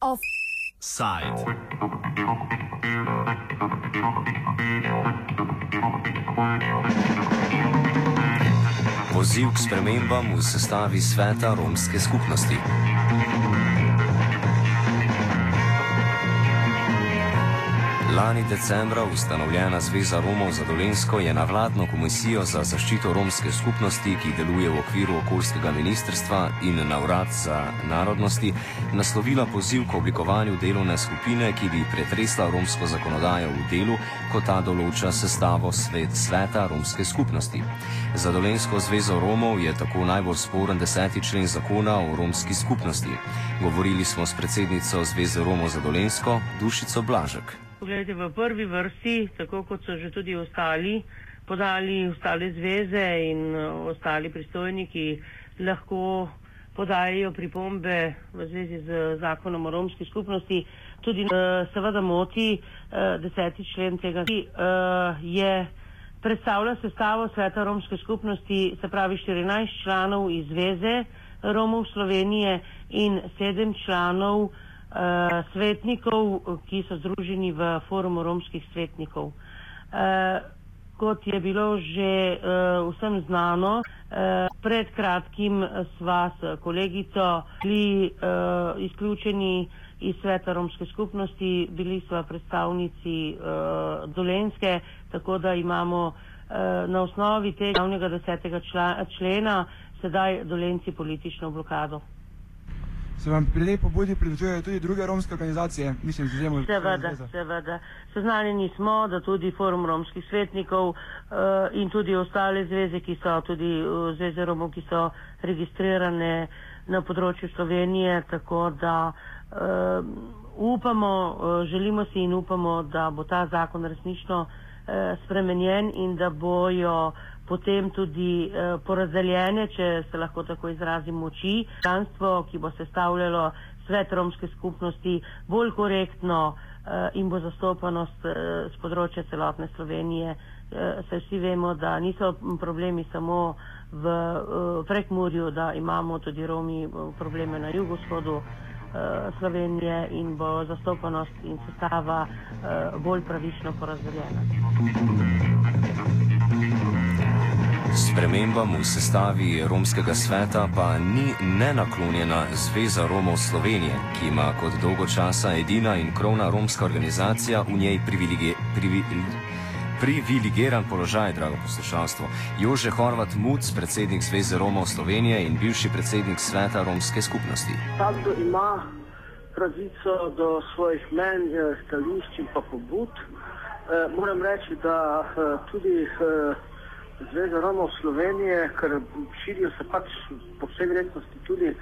Offside. Poziv k spremembam v sestavi sveta romske skupnosti. Lani decembra ustanovljena Zveza Romov za Dolensko je na vladno komisijo za zaščito romske skupnosti, ki deluje v okviru okoljskega ministrstva in na urad za narodnosti, naslovila poziv k oblikovanju delovne skupine, ki bi pretresla romsko zakonodajo v delu, ko ta določa sestavo svet sveta romske skupnosti. Za Dolensko Zvezo Romov je tako najbolj sporen deseti člen zakona o romski skupnosti. Govorili smo s predsednico Zveze Romov za Dolensko, Dušico Blažek. Poglejte, v prvi vrsti, tako kot so že tudi ostali, podali ostale zveze in uh, ostali pristojniki, lahko podajajo pripombe v zvezi z zakonom o romski skupnosti. Tudi uh, seveda moti uh, deseti člen tega, ki je predstavlja sestavo sveta romske skupnosti, se pravi 14 članov iz zveze Romov Slovenije in 7 članov uh, svetnikov, ki so združeni v forumu romskih svetnikov. Uh, kot je bilo že uh, vsem znano, uh, pred kratkim sva s kolegico bili uh, izključeni iz sveta romske skupnosti, bili sva predstavnici uh, Dolenske, tako da imamo uh, na osnovi tega javnega desetega člena sedaj Dolenci politično blokado se vam pri tej pobudi pridružujejo tudi druge romske organizacije? Mislim, zelo seveda, seveda. Seznanjeni smo, da tudi forum romskih svetnikov uh, in tudi ostale zveze, ki so tudi uh, zveze Romov, ki so registrirane na področju Slovenije, tako da uh, upamo, uh, želimo si in upamo, da bo ta zakon resnično uh, spremenjen in da bojo potem tudi eh, porazdeljene, če se lahko tako izrazim, moči, članstvo, ki bo sestavljalo svet romske skupnosti bolj korektno eh, in bo zastopanost eh, z področja celotne Slovenije. Eh, se vsi vemo, da niso problemi samo v eh, prekmurju, da imamo tudi Romi eh, probleme na jugovzhodu. Eh, Slovenije in bo zastopanost in sestava uh, bolj pravično porazdeljena. Spremembam v sestavi romskega sveta pa ni nenaklonjena Zveza Romov Slovenije, ki ima kot dolgo časa edina in krovna romska organizacija v njej privilegij. Privilegiran položaj, drago poslušalstvo. Jože Horvat Muc, predsednik Zveze Romov Slovenije in bivši predsednik sveta romske skupnosti. Vsakdo ima pravico do svojih mnen, stališč in pa pobud. E, moram reči, da e, tudi e, Zveza Romov Slovenije, ker širijo se pač po vsej vrednosti tudi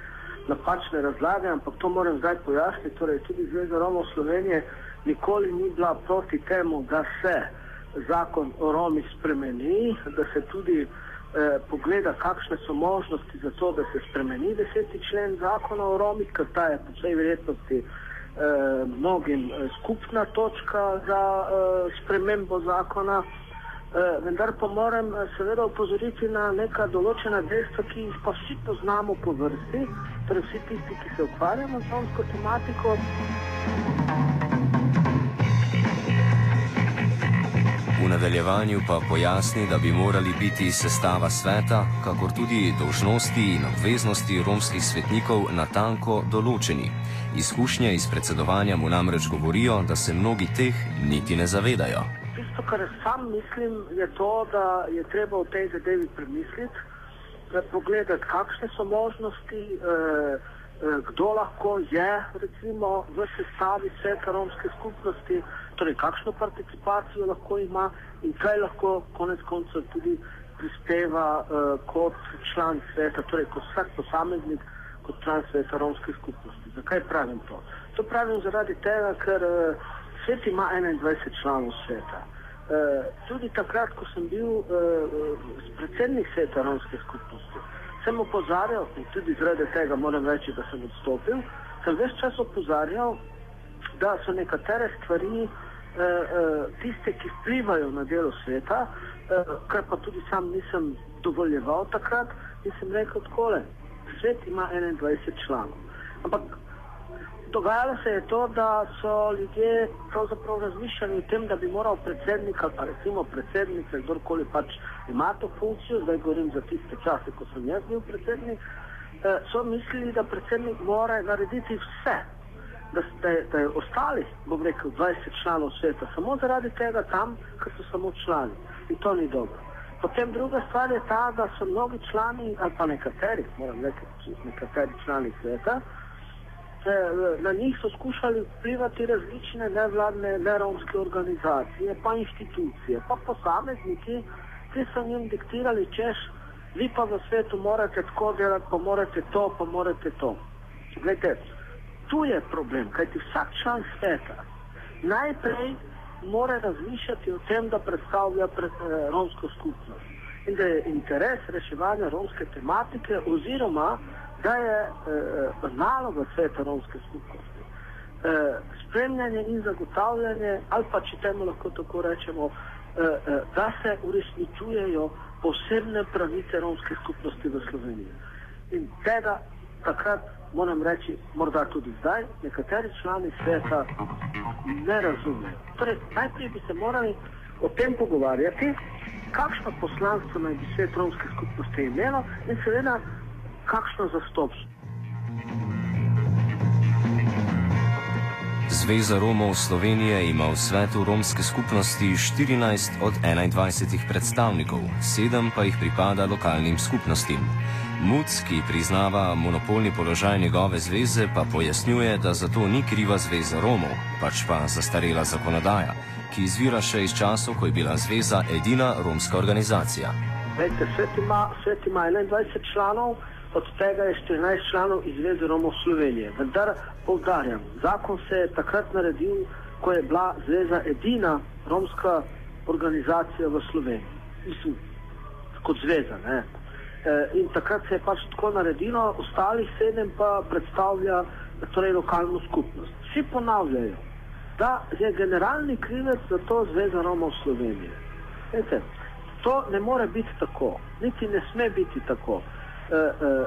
napačne razlage, ampak to moram zdaj pojasniti. Torej, tudi Zveza Romov Slovenije nikoli ni bila proti temu, da se zakon o Romih spremeni, da se tudi eh, pogleda, kakšne so možnosti za to, da se spremeni deseti člen zakona o Romih, ker ta je po vsej vrednosti eh, mnogim eh, skupna točka za eh, spremembo zakona. Uh, vendar pa moram uh, seveda upozoriti na neka določena dejstva, ki jih pa vsi poznamo po vrsti, torej vsi tisti, ki se ukvarjamo z romsko tematiko. V nadaljevanju pa pojasni, da bi morali biti sestava sveta, kakor tudi dožnosti in obveznosti romskih svetnikov natanko določeni. Izkušnje iz predsedovanja mu namreč govorijo, da se mnogi teh niti ne zavedajo tisto, kar sam mislim, je to, da je treba v tej zadevi premisliti, pogledati, kakšne so možnosti, eh, eh, kdo lahko je recimo, v sestavi sveta romske skupnosti, torej kakšno participacijo lahko ima in kaj lahko konec koncev tudi prispeva eh, kot član sveta, torej kot vsak posameznik, kot član sveta romske skupnosti. Zakaj pravim to? To pravim zaradi tega, ker svet ima 21 članov sveta. Eh, tudi takrat, ko sem bil uh, predsednik sveta romske skupnosti, sem opozarjal in tudi zaradi tega moram reči, da sem odstopil, sem več čas opozarjal, da so nekatere stvari tiste, ki vplivajo na delo sveta, kar pa tudi sam nisem dovoljeval takrat, in sem rekel svet ima 21 članov. Ampak dogajalo se je to, da so ljudje pravzaprav razmišljali o tem, da bi moral predsednik ali pa recimo predsednica, kdorkoli pač ima to funkcijo, zdaj govorim za tiste čase, ko sem jaz bil predsednik, eh, so mislili, da predsednik mora narediti vse, da, da, da je ostali, bom rekel, 20 članov sveta, samo zaradi tega tam, ker so samo člani. In to ni dobro. Potem druga stvar je ta, da so mnogi člani, ali pa nekateri, moram reči, nekateri člani sveta, na njih so skušali vplivati različne nevladne, neromske organizacije, pa institucije, pa posamezniki, ki so jim diktirali, češ, vi pa v svetu morate tako delati, pa morate to, pa morate to. Glede, tu je problem, kajti vsak član sveta najprej mora razmišljati o tem, da predstavlja pred, eh, romsko skupnost in da je interes reševanja romske tematike oziroma da je eh, naloga sveta romske skupnosti eh, spremljanje in zagotavljanje, ali pa če temu lahko tako rečemo, eh, eh, da se uresničujejo posebne pravice romske skupnosti v Sloveniji. In tega takrat, moram reči, morda tudi zdaj, nekateri člani sveta ne razumejo. Torej, najprej bi se morali o tem pogovarjati, kakšno poslanstvo naj bi svet romske skupnosti imelo in seveda kakšno zastopstvo. Zveza Romov Slovenije ima v svetu romske skupnosti 14 od 21 predstavnikov, sedem pa jih pripada lokalnim skupnostim. Muc, ki priznava monopolni položaj njegove zveze, pa pojasnjuje, da za to ni kriva Zveza Romov, pač pa zastarela zakonodaja, ki izvira še iz časov, ko je bila zveza edina romska organizacija. Vete, svet, ima, svet ima 21 članov, od tega je 14 članov iz Zveze Romov Slovenije. Vendar povdarjam, zakon se je takrat naredil, ko je bila zveza edina romska organizacija v Sloveniji. Mislim, kot zveza. Ne? E, in takrat se je pač tako naredilo, ostalih sedem pa predstavlja torej, lokalno skupnost. Vsi ponavljajo, da je generalni krivec za to Zveza Romov Slovenije. Vete, to ne more biti tako, niti ne sme biti tako. Eh,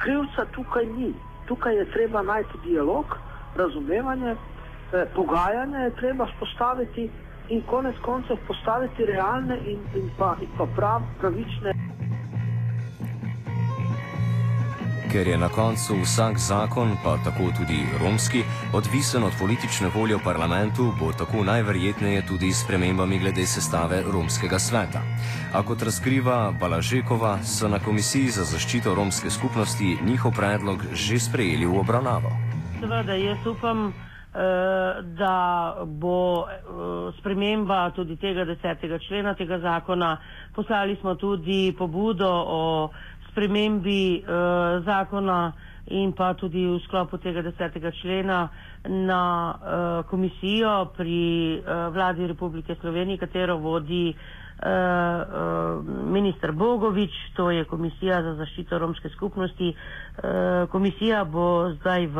krivca tukaj ni. Tukaj je treba najti dialog, razumevanje, eh, pogajanje je treba spostaviti in konec koncev postaviti realne in, in pa, in pa prav, pravične. Ker je na koncu vsak zakon, pa tako tudi romski, odvisen od politične volje v parlamentu, bo tako najverjetneje tudi s premembami glede sestave romskega sveta. A kot razkriva Balažekova, so na Komisiji za zaščito romske skupnosti njihov predlog že sprejeli v obravnavo. Seveda, jaz upam, eh, da bo eh, sprememba tudi tega desetega člena tega zakona. Poslali smo tudi pobudo o spremembi uh, zakona in pa tudi v sklopu tega desetega člena na uh, komisijo pri uh, vladi Republike Slovenije, katero vodi uh, uh, minister Bogovič, to je komisija za zaščito romske skupnosti. Uh, komisija bo zdaj v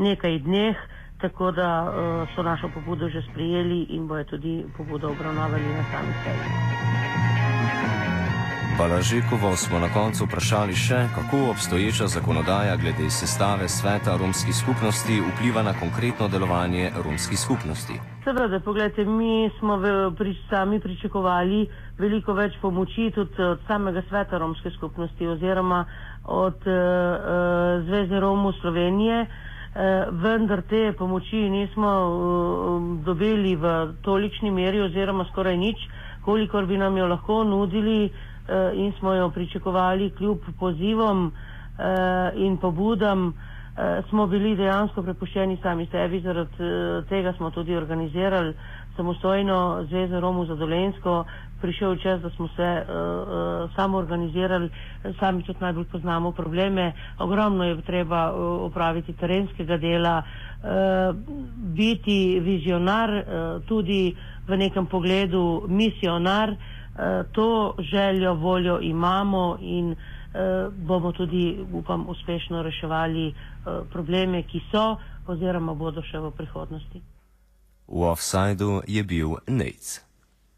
nekaj dneh, tako da uh, so našo pobudo že sprijeli in bojo tudi pobudo obravnavali na sami seji. Balažekovo smo na koncu vprašali še, kako obstoječa zakonodaja glede sestave sveta romskih skupnosti vpliva na konkretno delovanje romskih skupnosti. Seveda, pogledajte, mi smo v, pri, sami pričakovali veliko več pomoči tudi od samega sveta romske skupnosti oziroma od uh, uh, Zveze Romov Slovenije, uh, vendar te pomoči nismo uh, dobili v tolični meri oziroma skoraj nič, kolikor bi nam jo lahko nudili. Eh, in smo jo pričakovali kljub pozivom eh, in pobudam, eh, smo bili dejansko prepuščeni sami sebi, zaradi tega smo tudi organizirali samostojno Zvezo Romu za Dolensko, prišel čas, da smo se uh, samo organizirali, sami tudi najbolj poznamo probleme, ogromno je treba opraviti terenskega dela, uh, biti vizionar, uh, tudi v nekem pogledu misionar, uh, Eh, to željo, voljo imamo in eh, bomo tudi, upam, uspešno reševali eh, probleme, ki so oziroma bodo še v prihodnosti. V offsajdu je bil Nec.